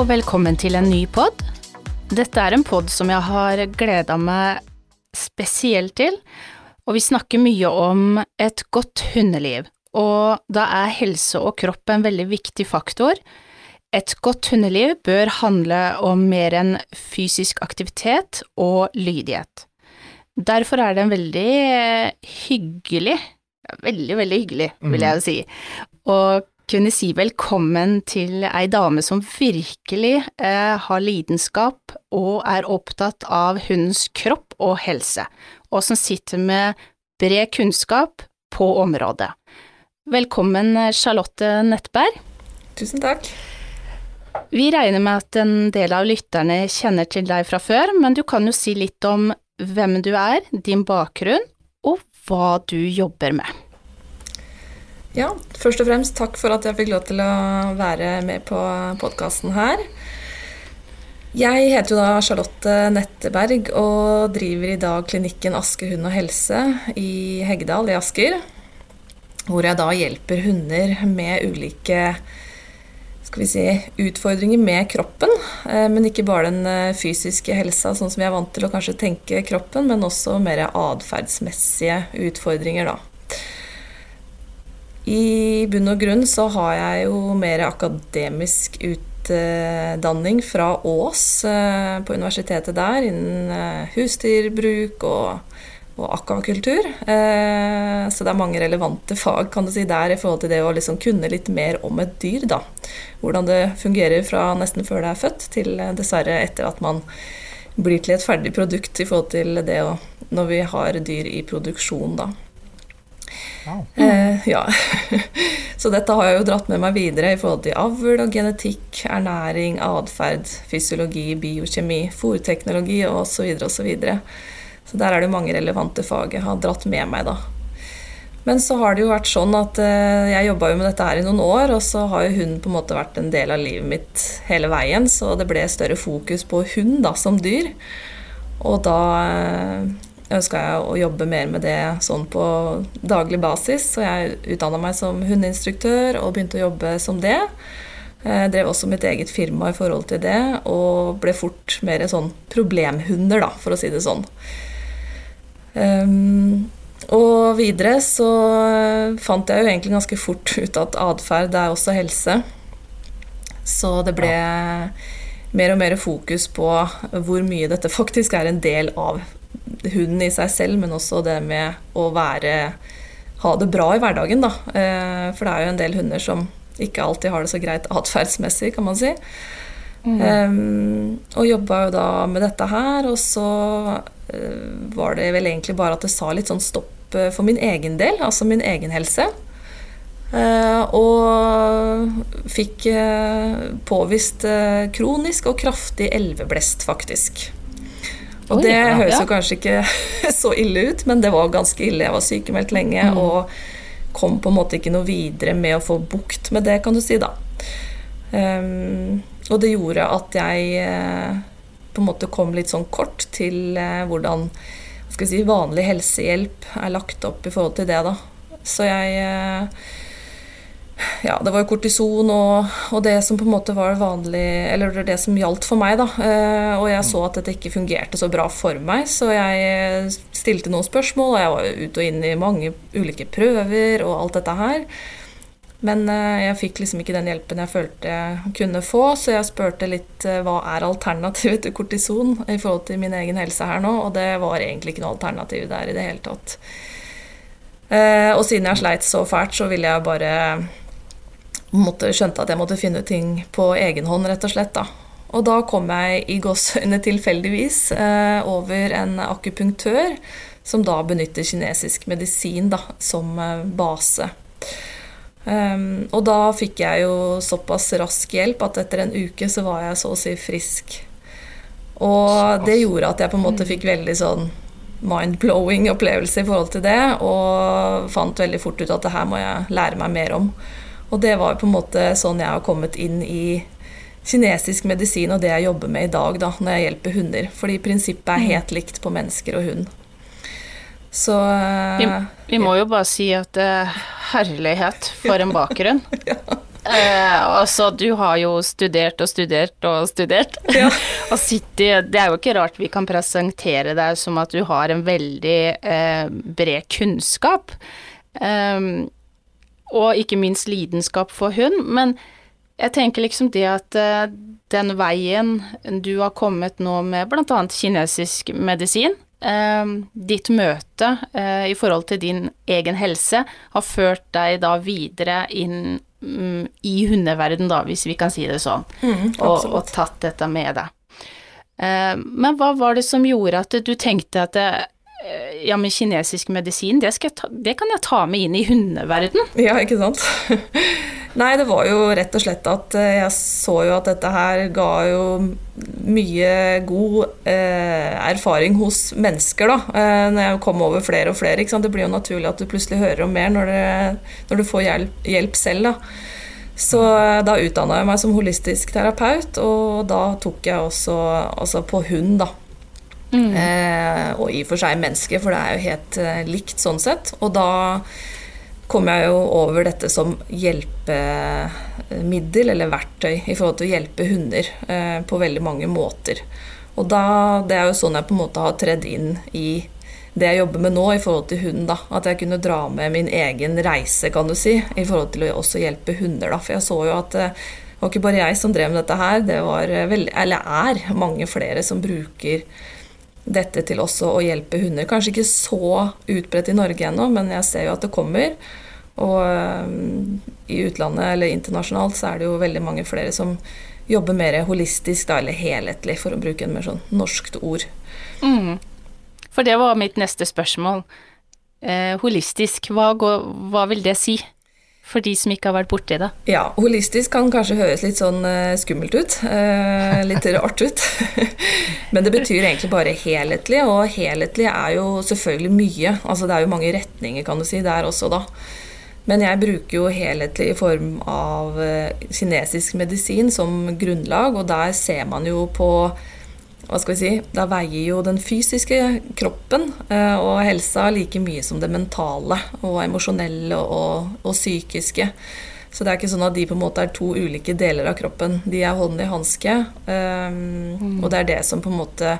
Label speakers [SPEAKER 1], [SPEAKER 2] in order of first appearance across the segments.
[SPEAKER 1] Og velkommen til en ny pod. Dette er en pod som jeg har gleda meg spesielt til, og vi snakker mye om et godt hundeliv. Og da er helse og kropp en veldig viktig faktor. Et godt hundeliv bør handle om mer enn fysisk aktivitet og lydighet. Derfor er det en veldig hyggelig, veldig, veldig hyggelig, vil jeg si, å kunne si velkommen til ei dame som virkelig eh, har lidenskap og er opptatt av hundens kropp og helse, og som sitter med bred kunnskap på området. Velkommen, Charlotte Nettberg.
[SPEAKER 2] Tusen takk.
[SPEAKER 1] Vi regner med at en del av lytterne kjenner til deg fra før, men du kan jo si litt om hvem du er, din bakgrunn, og hva du jobber med.
[SPEAKER 2] Ja, først og fremst takk for at jeg fikk lov til å være med på podkasten her. Jeg heter jo da Charlotte Netteberg og driver i dag klinikken Aske hund og helse i Heggedal i Asker. Hvor jeg da hjelper hunder med ulike skal vi si, utfordringer med kroppen. eh, Men ikke bare den eh, fysiske helsa, sånn som vi er vant til å kanskje tenke kroppen, men også mer atferdsmessige utfordringer, da. I bunn og grunn så har jeg jo mer akademisk utdanning fra Ås eh, på universitetet der innen eh, husdyrbruk og, og akvakultur. Eh, Så det er mange relevante fag kan du si, der i forhold til det å liksom kunne litt mer om et dyr. da. Hvordan det fungerer fra nesten før det er født, til dessverre etter at man blir til et ferdig produkt i forhold til det å, når vi har dyr i produksjon. da. Eh, ja. Så dette har jeg jo dratt med meg videre i forhold til avl og genetikk, ernæring, atferd, fysiologi, biokjemi, fòrteknologi osv. Så, videre, og så, så der er det mange relevante fag jeg har dratt med meg, da. Men så har det jo vært sånn at eh, jeg jobba jo med dette her i noen år, og så har jo hun på en måte vært en del av livet mitt hele veien, så det ble større fokus på hund da, som dyr. Og da eh, ønska jeg å jobbe mer med det sånn på daglig basis, så jeg utdanna meg som hundeinstruktør og begynte å jobbe som det. Jeg drev også mitt eget firma i forhold til det, og ble fort mer sånn problemhunder, da, for å si det sånn. Um, og videre så fant jeg jo egentlig ganske fort ut at atferd er også helse. Så det ble mer og mer fokus på hvor mye dette faktisk er en del av hunden i seg selv, men også det med å være ha det bra i hverdagen, da. Eh, for det er jo en del hunder som ikke alltid har det så greit atferdsmessig, kan man si. Mm. Um, og jobba jo da med dette her, og så uh, var det vel egentlig bare at det sa litt sånn stopp uh, for min egen del, altså min egen helse. Uh, og fikk påvist kronisk og kraftig elveblest, faktisk. Og Oi, det ja, høres jo kanskje ikke så ille ut, men det var ganske ille. Jeg var sykemeldt lenge mm. og kom på en måte ikke noe videre med å få bukt med det, kan du si, da. Um, og det gjorde at jeg uh, på en måte kom litt sånn kort til uh, hvordan si, vanlig helsehjelp er lagt opp i forhold til det, da. Så jeg uh, ja, det var jo kortison og, og, det som på en måte var vanlig Eller det som gjaldt for meg, da. Eh, og jeg så at dette ikke fungerte så bra for meg, så jeg stilte noen spørsmål, og jeg var ute og inn i mange ulike prøver og alt dette her. Men eh, jeg fikk liksom ikke den hjelpen jeg følte jeg kunne få, så jeg spurte litt eh, hva er alternativet til kortison i forhold til min egen helse her nå, og det var egentlig ikke noe alternativ der i det hele tatt. Og siden jeg sleit så fælt, så ville jeg bare måtte, skjønte at jeg måtte finne ting på egen hånd, rett og slett. da. Og da kom jeg i gåseøyne tilfeldigvis eh, over en akupunktør som da benytter kinesisk medisin da, som eh, base. Um, og da fikk jeg jo såpass rask hjelp at etter en uke så var jeg så å si frisk. Og det gjorde at jeg på en måte fikk veldig sånn mind-blowing opplevelse i forhold til det, og fant veldig fort ut at det her må jeg lære meg mer om. Og det var på en måte sånn jeg har kommet inn i kinesisk medisin og det jeg jobber med i dag da, når jeg hjelper hunder. Fordi prinsippet er mm. helt likt på mennesker og hund. Så
[SPEAKER 1] vi, vi må jo bare si at uh, herlighet for en bakgrunn. ja. Eh, altså, du har jo studert og studert og studert.
[SPEAKER 2] Ja.
[SPEAKER 1] og sitter, det er jo ikke rart vi kan presentere deg som at du har en veldig eh, bred kunnskap. Um, og ikke minst lidenskap for hund. Men jeg tenker liksom det at uh, den veien du har kommet nå med bl.a. kinesisk medisin, uh, ditt møte uh, i forhold til din egen helse, har ført deg da videre inn um, i hundeverden, da, hvis vi kan si det sånn,
[SPEAKER 2] Mm,
[SPEAKER 1] og, og tatt dette med deg. men hva var det som gjorde at du tenkte at det, ja, men kinesisk medisin, det, ta, det, kan jeg ta med inn i hundeverden.
[SPEAKER 2] Ja, ikke sant. Nei, det var jo rett og slett at eh, jeg så jo at dette her ga jo mye god eh, erfaring hos mennesker, da. Eh, når jeg kom over flere og flere. Det blir jo naturlig at du plutselig hører om mer når, det, når du får hjelp, hjelp selv, da. Så eh, da utdanna jeg meg som holistisk terapeut, og da tok jeg også altså på hund, da. Mm. Eh, og i og for seg menneske, for det er jo helt eh, likt sånn sett. Og da kom jeg jo over dette som hjelpemiddel, eller verktøy, i forhold til å hjelpe hunder eh, på veldig mange måter. Og da, Det er jo sånn jeg på en måte har tredd inn i det jeg jobber med nå i forhold til hund. da, At jeg kunne dra med min egen reise, kan du si, i forhold til å også hjelpe hunder. da, For jeg så jo at det var ikke bare jeg som drev med dette her, det var veldig, eller er mange flere som bruker dette til også å hjelpe hunder. Kanskje ikke så utbredt i Norge ennå, men jeg ser jo at det kommer. Og um, i utlandet eller internasjonalt så er det jo veldig mange flere som jobber mer holistisk da, eller helhetlig, for å bruke en mer sånn norskt ord.
[SPEAKER 1] Mm. For det var mitt neste spørsmål. Eh, holistisk, hva, hva vil det si? For de som ikke har vært borti det?
[SPEAKER 2] Ja, holistisk kan kanskje høres litt sånn uh, skummelt ut. Uh, litt rart ut. Men det betyr egentlig bare helhetlig, og helhetlig er jo selvfølgelig mye. Altså det er jo mange retninger, kan du si, der også, da. Men jeg bruker jo helhetlig i form av uh, kinesisk medisin som grunnlag, og der ser man jo på hva skal vi si, Da veier jo den fysiske kroppen eh, og helsa like mye som det mentale og emosjonelle og, og, psykiske. Så det er ikke sånn at de på en måte er to ulike deler av kroppen. De er hånd i hanske. Um, mm. Og det er det som på en måte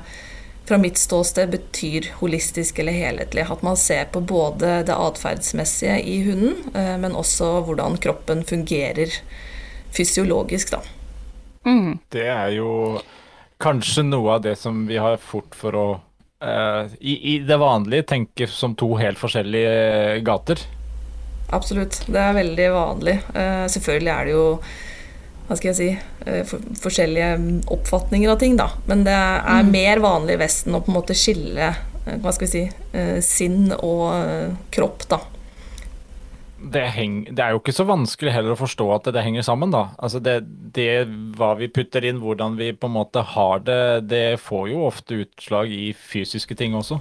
[SPEAKER 2] fra mitt ståsted betyr holistisk eller helhetlig. At man ser på både det atferdsmessige i hunden, uh, men også hvordan kroppen fungerer fysiologisk, da.
[SPEAKER 3] Mm. Det er jo kanskje noe av det som vi har fort for å uh, i, i, det vanlige tenke som to helt forskjellige eh, gater.
[SPEAKER 2] Absolutt. Det er veldig vanlig. Uh, selvfølgelig er det jo hva skal jeg si uh, for, forskjellige oppfatninger av ting, da. Men det er mm. mer vanlig i Vesten å på en måte skille hva skal vi si sinn og kropp, da
[SPEAKER 3] det, heng, det, er jo ikke så vanskelig heller å forstå at det, det henger sammen, da. Altså det, det, hva vi putter inn, hvordan vi på en måte har det, det får jo ofte utslag i fysiske ting også.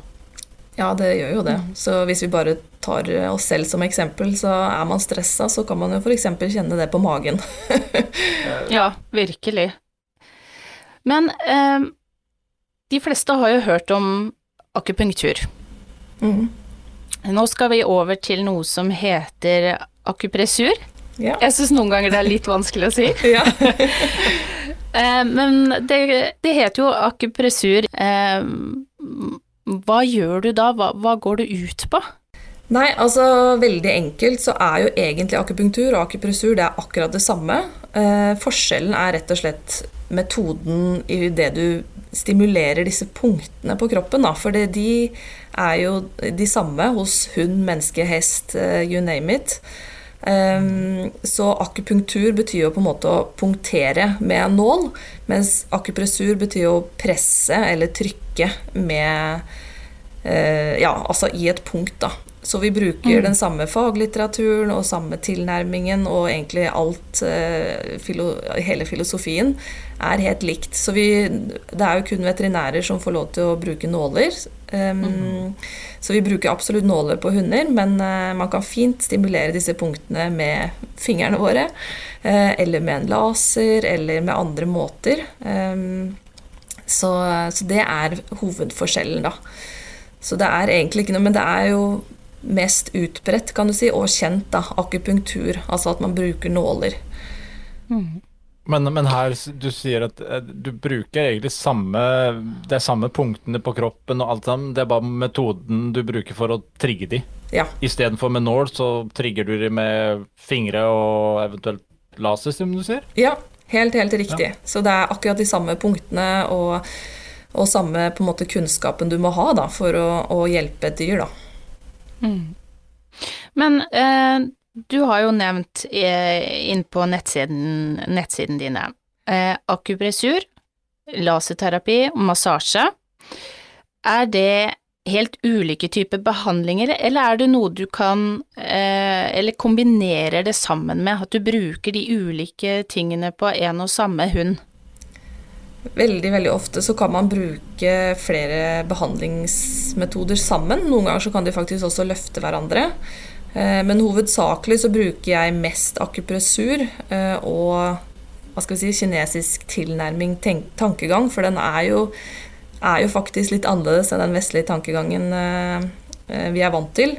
[SPEAKER 2] Ja, det gjør jo det. Så hvis vi bare tar oss selv som eksempel, så er man stressa, så kan man jo f.eks. kjenne det på magen.
[SPEAKER 1] ja, virkelig. Men eh, de fleste har jo hørt om akupunktur. Mm. Nå skal vi over til noe som heter akupressur. Ja. Jeg syns noen ganger det er litt vanskelig å si. Ja. men det, det, heter jo akupressur. Eh, hva gjør du da? Hva, hva går det ut på?
[SPEAKER 2] Nei, altså veldig enkelt så er jo egentlig akupunktur og akupressur det er akkurat det samme. Eh, forskjellen er rett og slett metoden i det du stimulerer disse punktene på kroppen. Da. For de er jo de samme hos hund, menneske, hest, eh, you name it. Um, så akupunktur betyr jo på en måte å punktere med en nål, mens akupressur betyr å presse eller trykke med uh, Ja, altså i et punkt, da. Så vi bruker mm. den samme faglitteraturen og samme tilnærmingen, og egentlig alt filo, Hele filosofien er helt likt. Så vi, det er jo kun veterinærer som får lov til å bruke nåler. Um, mm. Så vi bruker absolutt nåler på hunder, men uh, man kan fint stimulere disse punktene med fingrene våre. Uh, eller med en laser, eller med andre måter. Um, så, så, det er hovedforskjellen, da. Så det er egentlig ikke noe Men det er jo mest utbredt kan du si, og kjent, da, akupunktur. Altså at man bruker nåler.
[SPEAKER 3] Mm. Men, men, her, du sier at eh, du bruker egentlig samme Det er samme punktene på kroppen og alt sammen, det er bare metoden du bruker for å trigge de.
[SPEAKER 2] Ja.
[SPEAKER 3] Istedenfor med nål, så trigger du de med fingre og eventuelt laser, som du sier?
[SPEAKER 2] Ja, helt, helt riktig. Ja. Så det er akkurat de samme punktene og, og samme på en måte kunnskapen du må ha da, for å, å hjelpe et dyr, da.
[SPEAKER 1] Mm. Men eh, du har jo nevnt eh, inn på nettsiden, nettsiden dine eh, akupressur, laserterapi og massasje. Er det helt ulike typer behandlinger, eller er det noe du kan eh, Eller kombinerer det sammen med at du bruker de ulike tingene på en og samme hund?
[SPEAKER 2] Veldig veldig ofte så kan man bruke flere behandlingsmetoder sammen. Noen ganger så kan de faktisk også løfte hverandre. Eh, men hovedsakelig så bruker jeg mest akupressur eh, og hva skal vi si, kinesisk tilnærming, tankegang, for den er jo, er jo faktisk litt annerledes enn den vestlige tankegangen eh, vi er vant til.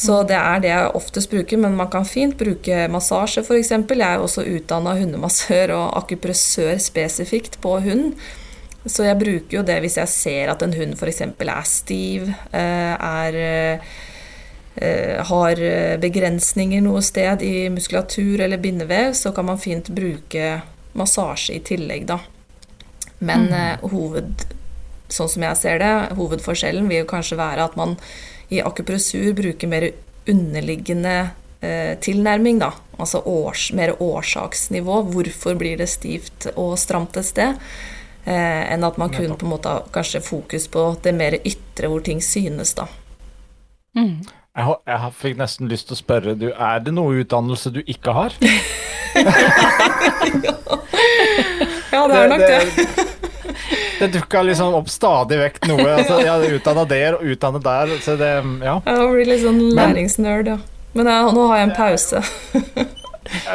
[SPEAKER 2] Så det er det jeg oftest bruker, men man kan fint bruke massasje f.eks. Jeg er jo også utdanna hundemassør og akupressør spesifikt på hund. Så jeg bruker jo det hvis jeg ser at en hund f.eks. er stiv, er har eh, begrensninger noe sted i muskulatur eller bindevev, så kan man fint bruke massasje i tillegg, da. Men mm. Eh, hoved, sånn som jeg ser det, hovedforskjellen vil jo kanskje være at man i akupressur bruker mer underliggende eh, tilnærming, da. Altså års, mer årsaksnivå. Hvorfor blir det stivt og stramt et sted? Eh, enn at man kun på en måte har kanskje fokus på det mer ytre, hvor ting synes, da.
[SPEAKER 3] Mm. Jeg, jeg fikk nesten lyst til å spørre, du, er det noe utdannelse du ikke har?
[SPEAKER 2] ja, det er nok det. Det,
[SPEAKER 3] det dukka liksom opp stadig vekk noe. Altså, jeg utdanna der og utdannet der. Så det, ja.
[SPEAKER 2] Jeg blir litt sånn læringsnerd, ja. Men jeg, nå har jeg en pause.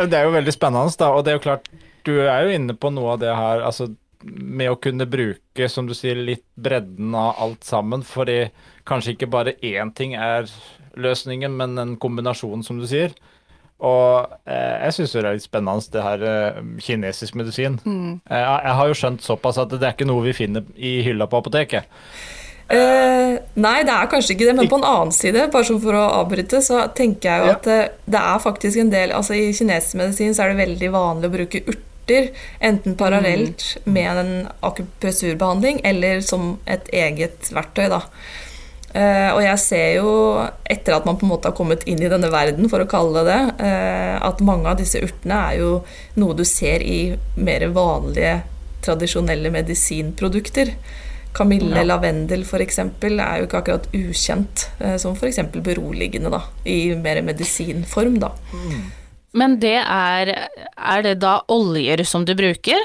[SPEAKER 3] det er jo veldig spennende, da. Og det er jo klart, du er jo inne på noe av det her altså, med å kunne bruke, som du sier, litt bredden av alt sammen. Fordi kanskje ikke bare én ting er løsningen, men en kombinasjon, som du sier. Og eh, jeg syns det er litt spennende, det her eh, kinesisk medisin. Mm. Eh, jeg har jo skjønt såpass at det er ikke noe vi finner i hylla på apoteket.
[SPEAKER 2] Eh, nei, det er kanskje ikke det, men på en annen side, bare for å avbryte, så tenker jeg jo ja. at det, eh, det, er faktisk en del Altså i kinesisk medisin så er det veldig vanlig å bruke urter, enten parallelt mm. med en akupressurbehandling eller som et eget verktøy, da. Uh, og jeg ser jo, etter at man på en måte har kommet inn i denne verden, for å kalle det det, uh, at mange av disse urtene er jo noe du ser i mer vanlige, tradisjonelle medisinprodukter. Kamille, ja. lavendel f.eks. er jo ikke akkurat ukjent uh, som f.eks. beroligende, da, i mer medisinform, da. Mm.
[SPEAKER 1] Men det er Er det da oljer som du bruker?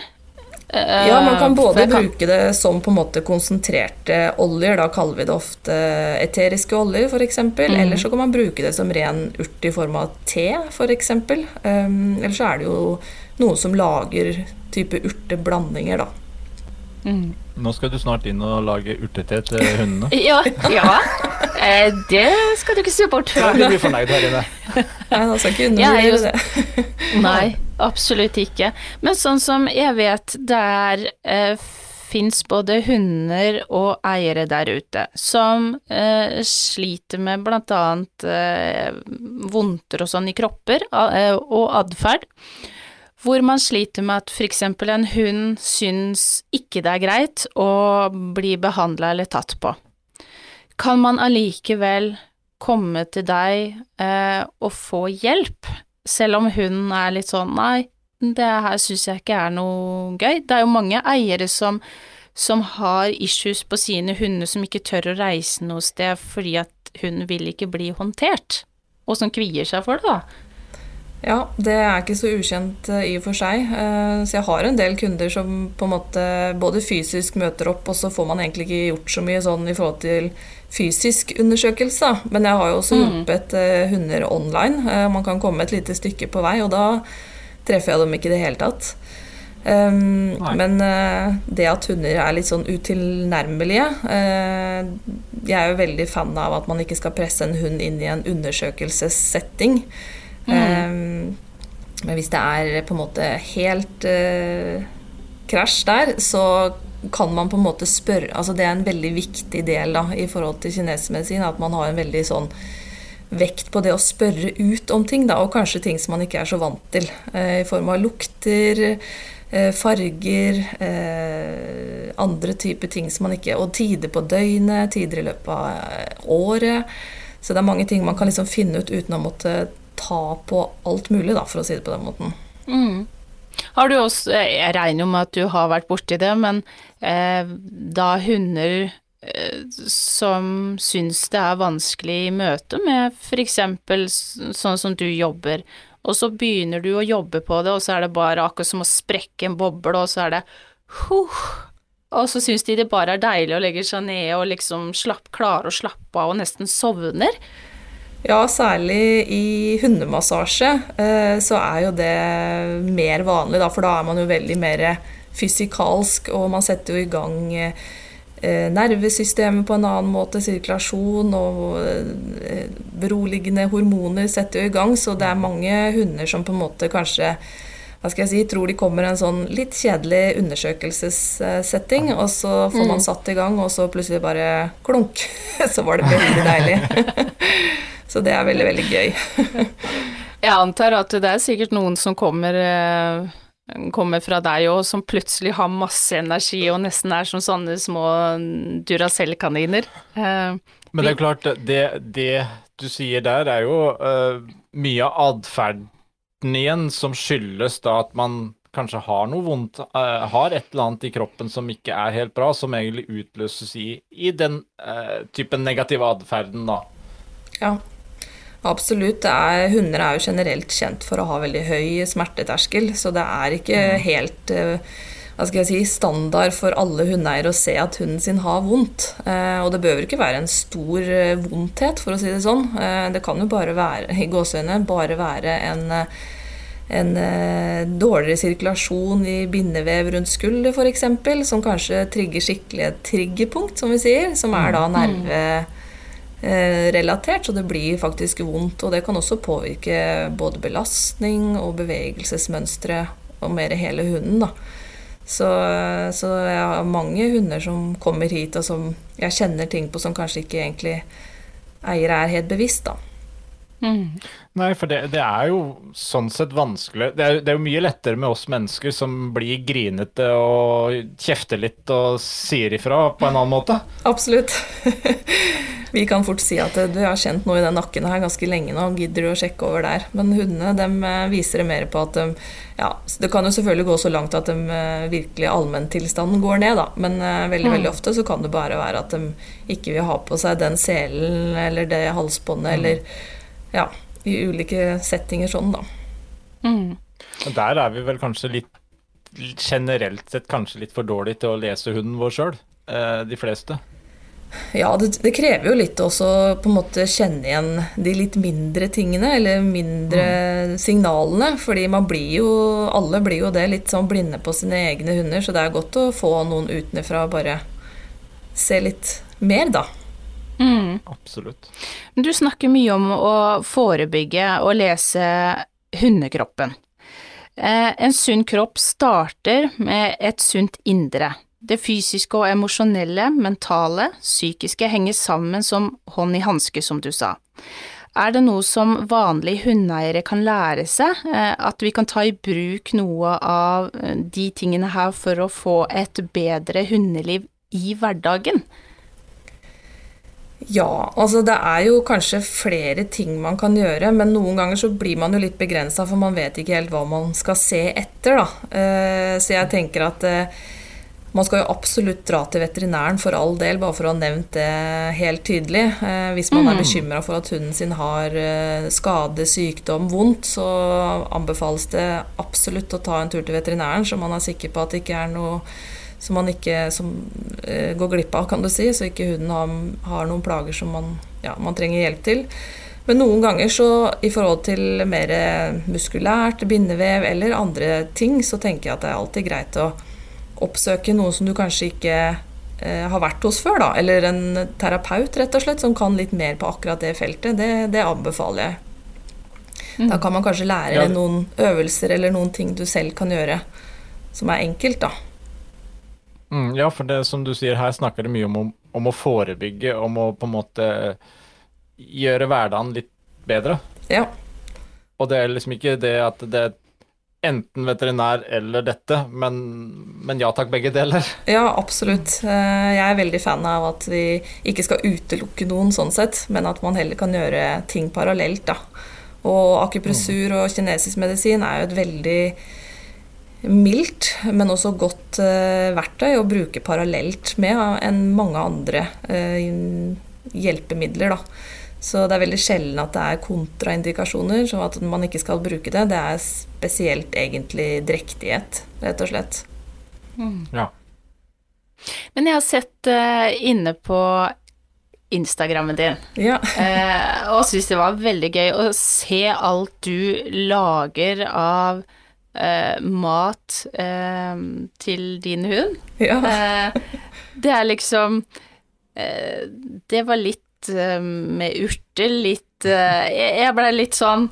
[SPEAKER 2] Ja, man kan både kan... bruke det som på en måte konsentrerte oljer, da kaller vi det ofte eteriske oljer f.eks. Mm. Eller så kan man bruke det som ren urt i form av te f.eks. Um, eller så er det jo noen som lager type urteblandinger, da.
[SPEAKER 3] Mm. Nå skal du snart inn og lage urtete til hundene.
[SPEAKER 1] ja, ja. Eh, det skal du ikke se bort fra.
[SPEAKER 3] Ja, de blir fornøyd her inne.
[SPEAKER 2] Nei, da skal ikke undervurdere det.
[SPEAKER 1] Nei. Absolutt ikke. Men sånn som jeg vet der eh, fins både hunder og eiere der ute som eh, sliter med blant annet eh, vondter og sånn i kropper eh, og atferd. Hvor man sliter med at f.eks. en hund syns ikke det er greit å bli behandla eller tatt på. Kan man allikevel komme til deg eh, og få hjelp selv om hun er litt sånn nei, det her syns jeg ikke er noe gøy. Det er jo mange eiere som, som har issues på sine hunder som ikke tør å reise noe sted fordi at hun vil ikke bli håndtert, og som kvier seg for det, da.
[SPEAKER 2] Ja, det er ikke så ukjent eh, i og for seg. Eh, så jeg har en del kunder som på en måte både fysisk møter opp, og så får man egentlig ikke gjort så mye sånn i forhold til fysisk undersøkelse. Men jeg har jo også mm. hjulpet mm. hunder online. Man kan komme et lite stykke på vei, og da treffer jeg dem ikke i det hele tatt. Um, men uh, det at hunder er litt sånn utilnærmelige uh, Jeg er jo veldig fan av at man ikke skal presse en hund inn i en undersøkelsessetting. Mm. Um, Men hvis det er på en måte helt uh, krasj der, så kan man på en måte spørre altså Det er en veldig viktig del da, i forhold til kinesisk medisin, at man har en veldig sånn vekt på det å spørre ut om ting, da, og kanskje ting som man ikke er så vant til. Eh, I form av lukter, eh, farger, andre typer ting som man ikke Og tider på døgnet, tider i løpet av året. Så det er mange ting man kan liksom finne ut uten å måtte ta på alt mulig, da, for å si det på den måten.
[SPEAKER 1] Mm. Har du også, Jeg regner jo med at du har vært borti det, men eh, da hunder eh, som syns det er vanskelig i møte med f.eks. sånn som du jobber, og så begynner du å jobbe på det, og så er det bare akkurat som å sprekke en boble, og så er det huh, og så syns de det bare er deilig å legge seg ned og liksom slapp, klare å slappe av og nesten sovner.
[SPEAKER 2] Ja, særlig i hundemassasje eh, så er jo det mer vanlig, da, for da er man jo veldig mer fysikalsk, og man setter jo i gang eh, nervesystemet på en annen måte, sirkulasjon og eh, beroligende hormoner setter jo i gang, så det er mange hunder som på en måte kanskje hva skal jeg si, tror de kommer en sånn litt kjedelig undersøkelsessetting, og så får man mm. satt i gang, og så plutselig bare klunk, så var det veldig deilig. Så det er veldig, veldig gøy.
[SPEAKER 1] Jeg antar at det er sikkert noen som kommer, eh, kommer fra deg òg, som plutselig har masse energi og nesten er som sånne små Duracell-kaniner.
[SPEAKER 3] Eh, Men det er klart, det, det, du sier der, er jo uh, mye av atferden igjen som skyldes da at man kanskje har noe vondt, uh, har et eller annet i kroppen som ikke er helt bra, som egentlig utløses i, i den uh, typen negative atferden, da.
[SPEAKER 2] Ja. Absolutt. Er, hunder er jo generelt kjent for å ha veldig høy smerteterskel, så det er ikke mm. helt eh, hva skal jeg si, standard for alle hundeeiere å se at hunden sin har vondt. Eh, og det bør ikke være en stor eh, vondthet, for å si det sånn. Det kan jo bare være i gåseøyne, bare være en, en dårligere sirkulasjon i bindevev rundt skulder f.eks., som kanskje trigger skikkelig et triggerpunkt, som vi sier, som er da mm. nerve Eh, relatert, så det blir faktisk vondt. Og det kan også påvirke både belastning og bevegelsesmønstre og mer hele hunden. da. Så, så, jeg har mange hunder som kommer hit, og som jeg kjenner ting på som kanskje ikke egentlig eier er helt bevisst, da.
[SPEAKER 3] Mm. Nei, for det, det, er jo sånn sett vanskelig det er, det er, jo mye lettere med oss mennesker som blir grinete og kjefter litt og sier ifra på en annen måte.
[SPEAKER 2] Absolutt. Vi kan fort si at du har kjent noe i den nakken her ganske lenge nå, gidder du å sjekke over der? Men hundene de eh, viser det mer på at de ja, Det kan jo selvfølgelig gå så langt at de eh, virkelig allmenntilstanden går ned, da. Men veldig, mm. veldig ofte så kan det bare være at de ikke vil ha på seg den selen eller det halsbåndet mm. eller Ja, i ulike settinger sånn, da.
[SPEAKER 3] Mm. Der er vi vel kanskje litt generelt sett kanskje litt for dårlig til å lese hunden vår sjøl, de fleste.
[SPEAKER 2] Ja, det, det, krever jo litt også på en måte kjenne igjen de litt mindre tingene, eller mindre mm. signalene. Fordi man blir jo, alle blir jo det, litt sånn blinde på sine egne hunder. Så det er godt å få noen utenfra bare se litt mer, da.
[SPEAKER 3] Mm. Absolutt.
[SPEAKER 1] Du snakker mye om å forebygge og lese hundekroppen. Eh, en sunn kropp starter med et sunt indre. Det fysiske og emosjonelle, mentale, psykiske henger sammen som hånd i hanske, som du sa. Er det noe som vanlige hundeeiere kan lære seg, eh, at vi kan ta i bruk noe av eh, de tingene her for å få et bedre hundeliv i hverdagen?
[SPEAKER 2] Ja, altså det er jo kanskje flere ting man kan gjøre, men noen ganger så blir man jo litt begrensa, for man vet ikke helt hva man skal se etter, da. Eh, så jeg tenker at man skal jo absolutt dra til veterinæren for all del, bare for å ha nevnt det helt tydelig. Eh, hvis man mm. er bekymra for at hunden sin har eh, skade, sykdom, vondt, så anbefales det absolutt å ta en tur til veterinæren, så man er sikker på at det ikke er noe som man ikke som, eh, går glipp av, kan du si, så ikke huden har, har noen plager som man, ja, man trenger hjelp til. Men noen ganger så i forhold til mer muskulært, bindevev eller andre ting, så tenker jeg at det er alltid greit å oppsøke noen som du kanskje ikke eh, har vært hos før, da. Eller en terapeut, rett og slett, som kan litt mer på akkurat det feltet. Det, det anbefaler jeg. Da kan man kanskje lære
[SPEAKER 3] Ja.
[SPEAKER 2] noen øvelser eller noen ting du selv kan gjøre som er enkelt, da.
[SPEAKER 3] Mm, ja, for det som du sier, her snakker det mye om, om å forebygge, om å på en måte gjøre hverdagen litt bedre.
[SPEAKER 2] Ja.
[SPEAKER 3] Og det er liksom ikke det at det er enten veterinær eller dette, men, men ja takk, begge deler.
[SPEAKER 2] Ja, absolutt. Eh, Jeg er veldig fan av at vi ikke skal utelukke noen sånn sett, men at man heller kan gjøre ting parallelt, da. Og akupressur og kinesisk medisin er jo et veldig mildt, men også godt eh, verktøy å bruke parallelt med enn mange andre eh, hjelpemidler, da. Så det er veldig sjelden at det er kontraindikasjoner, så at man ikke skal bruke det. Det er spesielt egentlig drektighet, rett og slett.
[SPEAKER 3] Ja.
[SPEAKER 1] Men jeg har sett eh, inne på Instagrammen din,
[SPEAKER 2] Ja.
[SPEAKER 1] eh, og syns det var veldig gøy å se alt du lager av eh, mat eh, til din hund.
[SPEAKER 2] ja.
[SPEAKER 1] Eh, det er liksom eh, Det var litt eh, med urter, litt Jeg blei litt sånn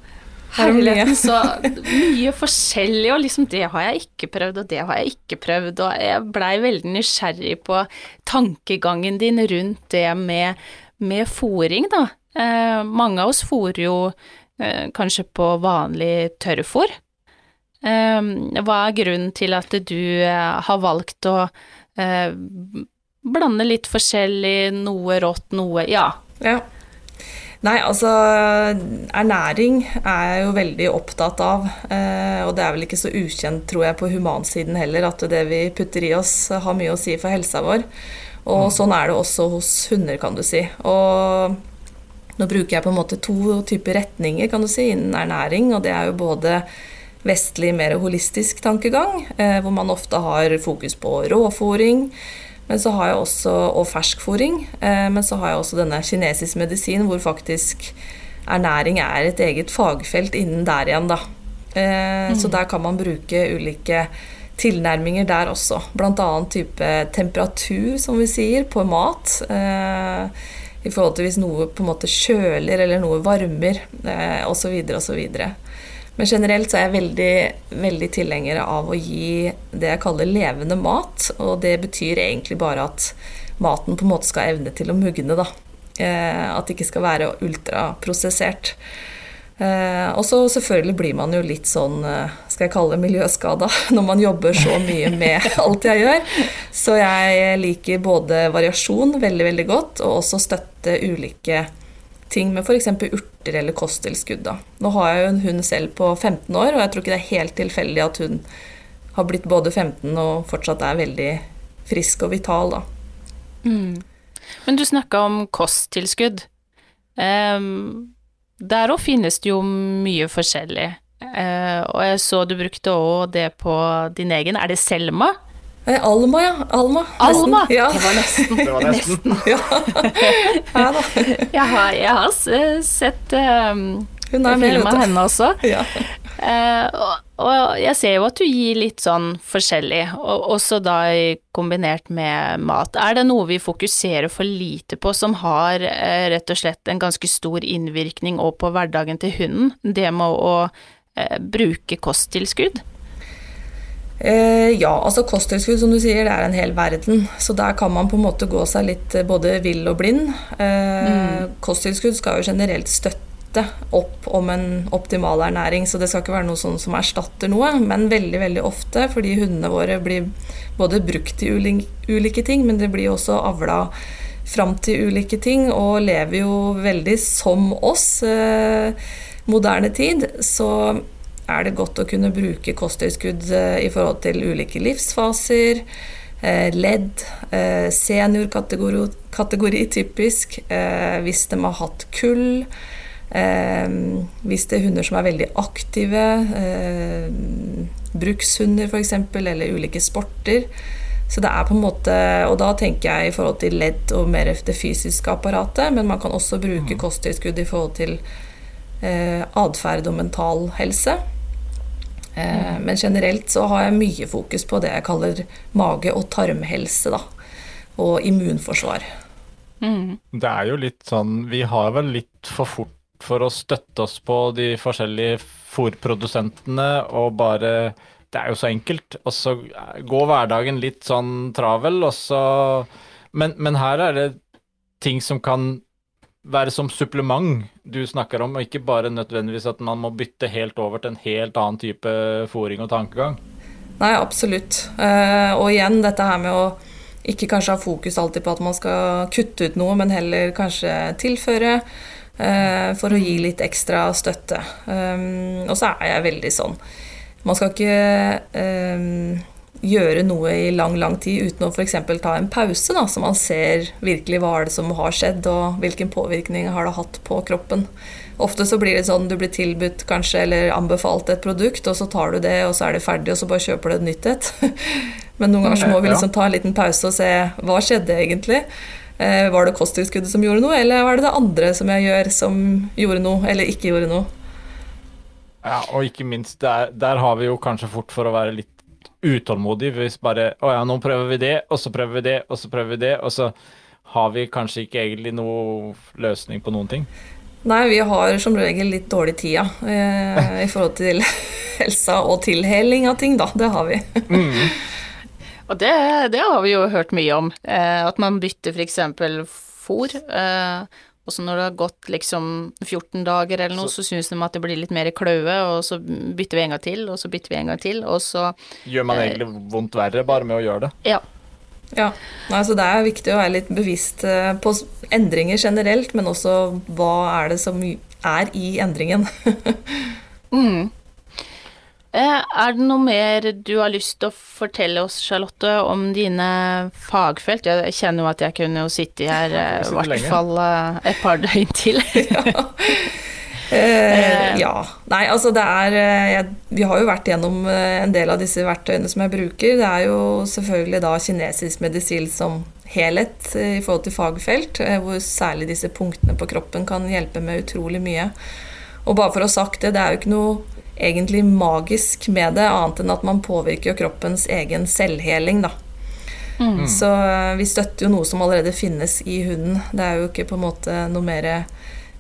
[SPEAKER 2] Er?
[SPEAKER 1] Herligheten, så mye forskjellig, og liksom det har jeg ikke prøvd, og det har jeg ikke prøvd, og jeg blei veldig nysgjerrig på tankegangen din rundt det med, med fòring, da. Eh, mange av oss fôrer jo eh, kanskje på vanlig tørrfôr. Eh, hva er grunnen til at du eh, har valgt å eh, blande litt forskjellig, noe rått, noe Ja.
[SPEAKER 2] Ja. Nei, altså Ernæring er jeg jo veldig opptatt av. Eh, og det er vel ikke så ukjent, tror jeg, på humansiden heller, at det vi putter i oss, har mye å si for helsa vår. Og sånn er det også hos hunder, kan du si. Og nå bruker jeg på en måte to typer retninger kan du si, innen ernæring. Og det er jo både vestlig, mer holistisk tankegang, eh, hvor man ofte har fokus på råfòring. Men så har jeg også, og ferskfòring. Eh, men så har jeg også denne kinesisk medisin, hvor faktisk ernæring er et eget fagfelt innen der igjen, da. Eh, Så der kan man bruke ulike tilnærminger der også. Bl.a. type temperatur, som vi sier, på mat. Eh, I forhold til hvis noe på en måte kjøler eller noe varmer, eh, osv. osv. Men generelt så er jeg veldig, veldig tilhenger av å gi det jeg kaller levende mat. Og det betyr egentlig bare at maten på en måte skal evne til å mugne, da. Eh, at det ikke skal være ultraprosessert. Eh, og så selvfølgelig blir man jo litt sånn, eh, skal jeg kalle det miljøskada, når man jobber så mye med alt jeg gjør. Så jeg liker både variasjon veldig, veldig godt, og også støtte ulike ting med f.eks. urter eller kosttilskudd. Da. Nå har jeg jo en hund selv på 15 år, og jeg tror ikke det er helt tilfeldig at hun har blitt både 15 og fortsatt er veldig frisk og vital, da.
[SPEAKER 1] Men du snakka om kosttilskudd. Um, der òg finnes det jo mye forskjellig. Uh, og jeg så du brukte òg det på din egen. Er det Selma?
[SPEAKER 2] Eh, Alma, ja. Alma. nesten.
[SPEAKER 1] Alma!
[SPEAKER 2] Ja.
[SPEAKER 1] Det var nesten.
[SPEAKER 3] Det var nesten.
[SPEAKER 2] ja. ja da.
[SPEAKER 1] Jeg har, jeg har sett um,
[SPEAKER 2] Hun er med,
[SPEAKER 1] film av henne også.
[SPEAKER 2] Ja.
[SPEAKER 1] Uh, og, og jeg ser jo at du gir litt sånn forskjellig, og også da i- kombinert med mat. Er det noe vi fokuserer for lite på som har uh, rett og slett en ganske stor innvirkning òg på hverdagen til hunden? Det med å uh, bruke kosttilskudd?
[SPEAKER 2] Eh, ja, altså kosttilskudd som du sier, det er en hel verden. Så der kan man på en måte gå seg litt eh, både vill og blind. Eh, Kosttilskudd skal jo generelt støtte opp om en optimal ernæring, så det skal ikke være noe sånn som erstatter noe. Men veldig, veldig ofte, fordi hundene våre blir både brukt til ulike ting, men det blir også avla fram til ulike ting, og lever jo veldig som oss. Eh, moderne tid, så er det godt å kunne bruke kosttilskudd eh, i forhold til ulike livsfaser. eh, Ledd, eh, seniorkategori kategori typisk, hvis de har hatt kull. Hvis det er hunder som er veldig aktive, brukshunder f.eks., eller ulike sporter. Så det er på en måte, Og da tenker jeg i forhold til ledd og mer det fysiske apparatet, men man kan også bruke kosttilskudd i forhold til eh, atferd og mental helse. Eh, Men generelt så har jeg mye fokus på det jeg kaller mage- og tarmhelse, da. Og immunforsvar.
[SPEAKER 1] Mm.
[SPEAKER 3] Det er jo litt sånn Vi har vel litt for fort for å støtte oss på de forskjellige fôrprodusentene og bare Det er jo så enkelt. Og så går hverdagen litt sånn travel, og så men, men her er det ting som kan være som supplement du snakker om, og ikke bare nødvendigvis at man må bytte helt over til en helt annen type fòring og tankegang.
[SPEAKER 2] Nei, absolutt. Uh, og igjen dette her med å ikke kanskje ha fokus alltid på at man skal kutte ut noe, men heller kanskje tilføre uh, for å gi litt ekstra støtte. Um, og så er jeg veldig sånn Man skal ikke gjøre noe i lang, lang tid uten å f.eks. ta en pause, da, så man ser virkelig hva er det som har skjedd, og hvilken påvirkning har det hatt på kroppen. Ofte så blir det sånn du blir tilbudt kanskje eller anbefalt et produkt, og så tar du det, og så er det ferdig, og så bare kjøper du et nytt et. Men noen ganger så må vi liksom ta en liten pause og se hva skjedde egentlig. Eh, var det kosttilskuddet som gjorde noe, eller var det det andre som jeg gjør, som gjorde noe, eller ikke gjorde noe?
[SPEAKER 3] Ja, og ikke minst, der, der har vi jo kanskje fort for å være litt utålmodig hvis bare Å ja, nå prøver vi det, og så prøver vi det, og så prøver vi det, og så har vi kanskje ikke egentlig noe løsning på noen ting.
[SPEAKER 2] Nei, vi har som regel litt dårlig tid, ja. Eh, I forhold til helsa og tilheling av ting, da. Det har vi.
[SPEAKER 1] Mm. Og det, det, har vi jo hørt mye om. Eh, at man bytter f.eks. fôr. Eh, og så når det har gått liksom 14 dager eller noe, så, så syns de at det blir litt mer kløe, og så bytter vi en gang til, og så bytter vi en gang til, og så
[SPEAKER 3] Gjør man eh, egentlig vondt verre bare med å gjøre det?
[SPEAKER 2] Ja. Ja, altså Det er viktig å være litt bevisst eh, på endringer generelt, men også hva er det som er i endringen.
[SPEAKER 1] mm. Eh, er det noe mer du har lyst til å fortelle oss, Charlotte, om dine fagfelt? Jeg kjenner jo at jeg kunne jo sitte her eh, i hvert fall eh, et par døgn til.
[SPEAKER 2] ja. Eh, ja. Nei, altså det er jeg, Vi har jo vært gjennom en del av disse verktøyene som jeg bruker. Det er jo selvfølgelig da kinesisk medisin som helhet i forhold til fagfelt, hvor særlig disse punktene på kroppen kan hjelpe med utrolig mye. Og bare for å ha sagt det, det er jo ikke noe egentlig magisk med det, annet enn at man påvirker kroppens egen selvheling, da. Mm. Så eh, vi støtter jo noe som allerede finnes i hunden. Det er jo ikke på en måte noe mer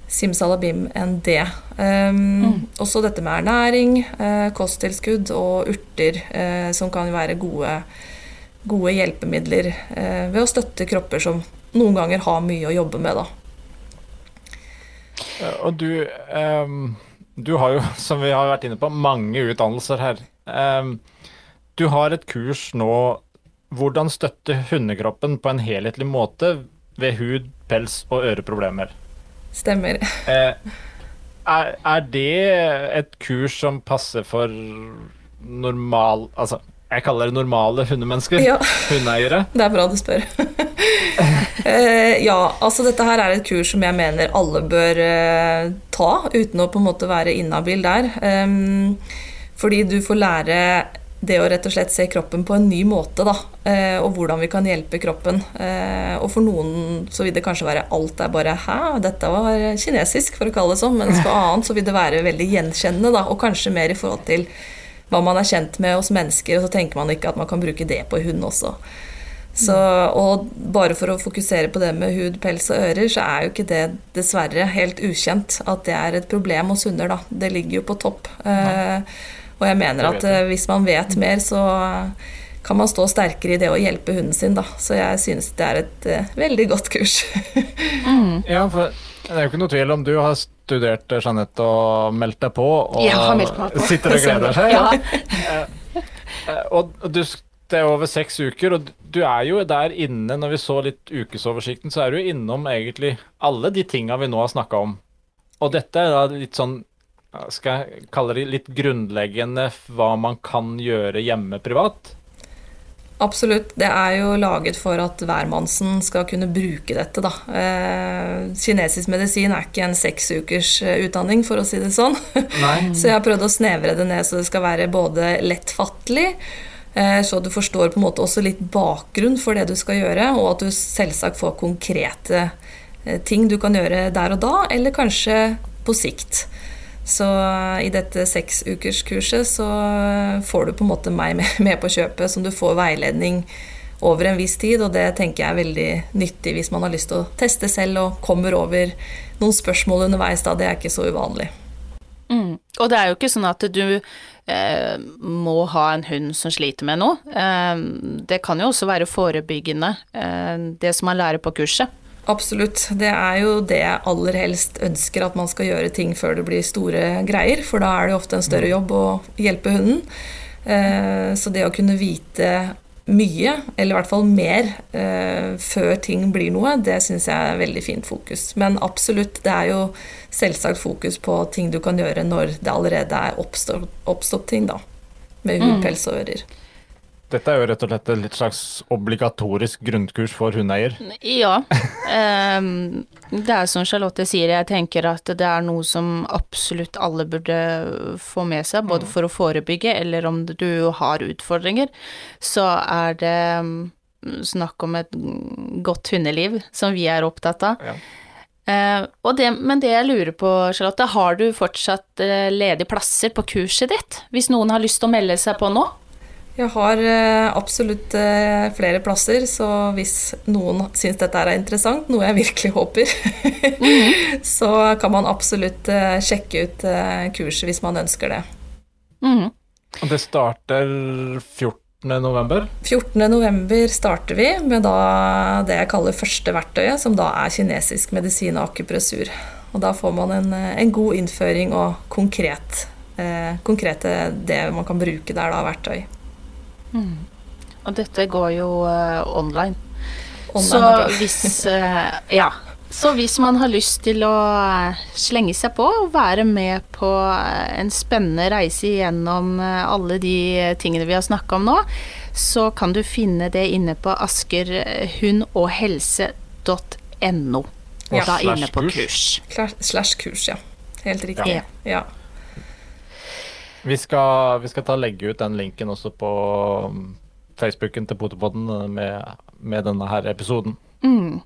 [SPEAKER 2] simsalabim enn det. Um, mm. Også dette med ernæring, uh, kosttilskudd og urter, uh, som kan være gode, gode hjelpemidler ved å støtte kropper som noen ganger har mye å jobbe med, da.
[SPEAKER 3] Og du um du har jo, som vi har vært inne på, mange utdannelser her. Um, du har et kurs nå hvordan støtte hundekroppen på en helhetlig måte ved hud, pels og øreproblemer.
[SPEAKER 2] Stemmer.
[SPEAKER 3] Uh, er, er, det et kurs som passer for normal Altså, jeg kaller det normale hundemennesker? Ja. Hundeeiere?
[SPEAKER 2] Det er bra du spør. uh, ja, altså dette her er et kurs som jeg mener alle bør uh, ta, uten å på en måte være inhabil der. Um, fordi du får lære det å rett og slett se kroppen på en ny måte, da. Uh, og hvordan vi kan hjelpe kroppen. og for noen så vil det kanskje være alt er bare 'hæ, dette var kinesisk', for å kalle det sånn. Mens for annet så vil det være veldig gjenkjennende, da. Og kanskje mer i forhold til hva man er kjent med hos mennesker, og så tenker man ikke at man kan bruke det på hund også. Så, og bare for å fokusere på det med hud, pels og ører, så er jo ikke det dessverre helt ukjent at det er et problem hos hunder. da. Det ligger jo på topp. Eh, og jeg mener at eh, hvis man vet mer, så kan man stå sterkere i det å hjelpe hunden sin. da. Så jeg synes det er et eh, veldig godt kurs.
[SPEAKER 3] mm. Ja, for det er jo ikke noe tvil om du har studert Jeanette og meldt deg på, og
[SPEAKER 1] på.
[SPEAKER 3] sitter og gleder seg. ja. Og du, det er over seks uker, og du er jo der inne Når vi så litt ukesoversikten, så er du innom egentlig alle de tinga vi nå har snakka om. Og dette er da litt sånn Skal jeg kalle det litt grunnleggende hva man kan gjøre hjemme privat?
[SPEAKER 2] Absolutt. Det er jo laget for at hvermannsen skal kunne bruke dette, da. Eh, kinesisk medisin er ikke en seks ukers eh, utdanning, for å si det sånn. så jeg har prøvd å snevre det ned så det skal være både lettfattelig, så du forstår på en måte også litt bakgrunn for det du skal gjøre, og at du selvsagt får konkrete eh, ting du kan gjøre der og da, eller kanskje på sikt. Så i dette seksukerskurset så får du på en måte meg med, på kjøpet, som du får veiledning over en viss tid, og det tenker jeg er veldig nyttig hvis man har lyst til å teste selv og kommer over noen spørsmål underveis. da, Det er ikke så uvanlig.
[SPEAKER 1] Mm. Og det er jo ikke sånn at du eh, må ha en hund som sliter med noe. Eh, det kan jo også være forebyggende, eh, det som man lærer på kurset.
[SPEAKER 2] Absolutt. Det er jo det jeg aller helst ønsker, at man skal gjøre ting før det blir store greier. For da er det jo ofte en større jobb å hjelpe hunden. Eh, så det å kunne vite mye, eller i hvert fall mer, eh, før ting blir noe, det syns jeg er veldig fint fokus. Men absolutt, det er jo selvsagt fokus på ting du kan gjøre når det allerede er oppstått, oppstått ting, da. Med hud, pels og ører.
[SPEAKER 3] Dette er jo rett og slett et litt slags obligatorisk grunnkurs for hundeeier.
[SPEAKER 1] Ja. Um, det er som Charlotte sier, jeg tenker at det er noe som absolutt alle burde få med seg, både for å forebygge eller om du har utfordringer, så er det um, snakk om et godt hundeliv som vi er opptatt av.
[SPEAKER 3] Ja.
[SPEAKER 1] Uh, det, men det jeg lurer på, Charlotte, har du fortsatt uh, ledige plasser på kurset ditt? Hvis noen har lyst til å melde seg på nå?
[SPEAKER 2] Jeg har eh, absolutt eh, flere plasser, så hvis noen syns dette er interessant, noe jeg virkelig håper, mm. så kan man absolutt eh, sjekke ut kurset hvis man ønsker det.
[SPEAKER 1] Mm.
[SPEAKER 3] Og det starter 14. november?
[SPEAKER 2] 14. november starter vi med da det jeg kaller første verktøyet, som da er kinesisk medisin og akupressur. Og da får man en, en god innføring og konkret, eh, konkrete det man kan bruke der, da, verktøy.
[SPEAKER 1] Mm. Og dette går jo uh, online.
[SPEAKER 2] online.
[SPEAKER 1] Så hvis uh, Ja. Så hvis man har lyst til å eh, slenge seg på og være med på en spennende reise gjennom alle de tingene vi har snakka om nå, så kan du finne det inne på askerhundoghelse.no. Og da inne på kurs.
[SPEAKER 2] Slash kurs, ja. Helt riktig. Ja. ja.
[SPEAKER 3] Vi skal, vi skal ta legge ut den linken også på um, Facebooken til Potepodden med, med, denne her episoden.
[SPEAKER 1] Mm.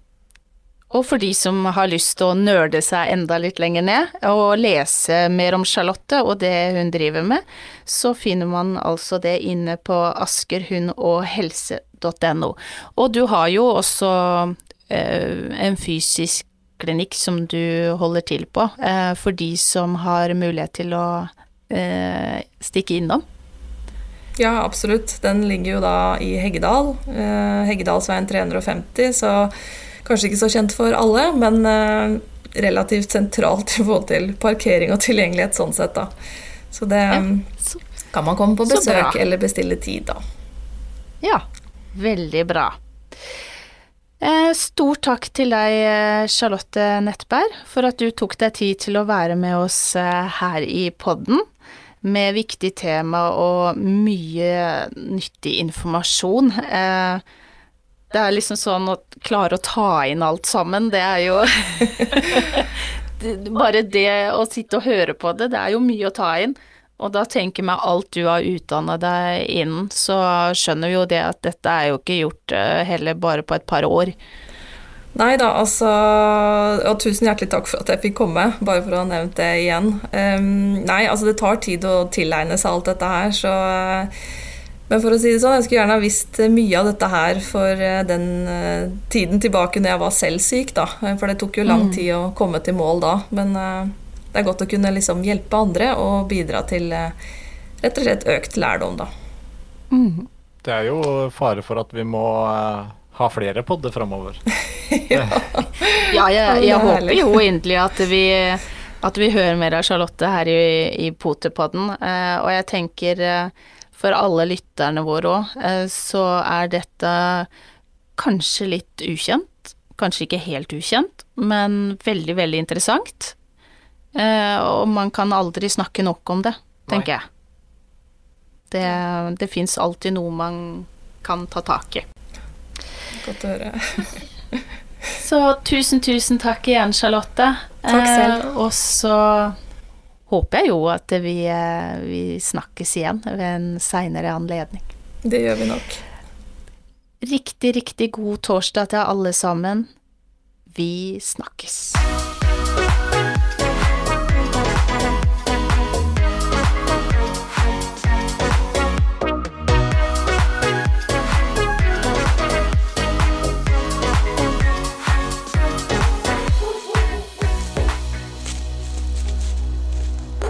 [SPEAKER 1] Og for de som har lyst til å nerde seg enda litt lenger ned, og lese mer om Charlotte og det hun driver med, så finner man altså det inne på askerhundoghelse.no. Og du har jo også eh, en fysisk klinikk som du holder til på, eh, for de som har mulighet til å eh, stikke innom?
[SPEAKER 2] Ja, absolutt. Den ligger jo da i Heggedal. Eh, Heggedalsveien 350, så kanskje ikke så kjent for alle, men eh, relativt sentralt i forhold til parkering og tilgjengelighet sånn sett, da. Så det ja, så, kan man komme på besøk eller bestille tid, da.
[SPEAKER 1] Ja, veldig bra. Eh, stor takk til deg, eh, Charlotte Nettberg, for at du tok deg tid til å være med oss eh, her i podden med viktig tema og mye nyttig informasjon. Det er liksom sånn å klare å ta inn alt sammen, det er jo Bare det å sitte og høre på det, det er jo mye å ta inn. Og da tenker jeg alt du har utdanna deg innen, så skjønner vi jo det at dette er jo ikke gjort uh, heller bare på et par år.
[SPEAKER 2] Nei da, altså Og tusen hjertelig takk for at jeg fikk komme, bare for å ha nevnt det igjen. Um, nei, altså det tar tid å tilegne seg alt dette her, så men for å si det sånn, jeg skulle gjerne ha visst mye av dette her for eh, den uh, tiden tilbake når jeg var selv syk, da. For det tok jo lang mm. tid å komme til mål da. Men det er godt å kunne liksom hjelpe andre og bidra til eh, rett og slett økt lærdom, da.
[SPEAKER 1] Mm.
[SPEAKER 3] Det er jo fare for at vi må ha flere podder framover.
[SPEAKER 1] ja. ja, jeg, jeg håper jo egentlig at vi, at vi hører mer av Charlotte her i, i Potepodden. Uh, og jeg tenker uh, for alle lytterne våre òg, så er dette kanskje litt ukjent. Kanskje ikke helt ukjent, men veldig, veldig interessant. Eh, og man kan aldri snakke nok om det, tenker Nei. jeg. Det, det fins alltid noe man kan ta tak i.
[SPEAKER 2] Godt å høre.
[SPEAKER 1] så tusen, tusen takk igjen, Charlotte.
[SPEAKER 2] Takk selv.
[SPEAKER 1] Eh, og så håper jeg jo at vi, eh, vi snakkes igjen ved en seinere anledning.
[SPEAKER 2] Det gjør vi nok.
[SPEAKER 1] Riktig, riktig god torsdag til alle sammen. Vi snakkes.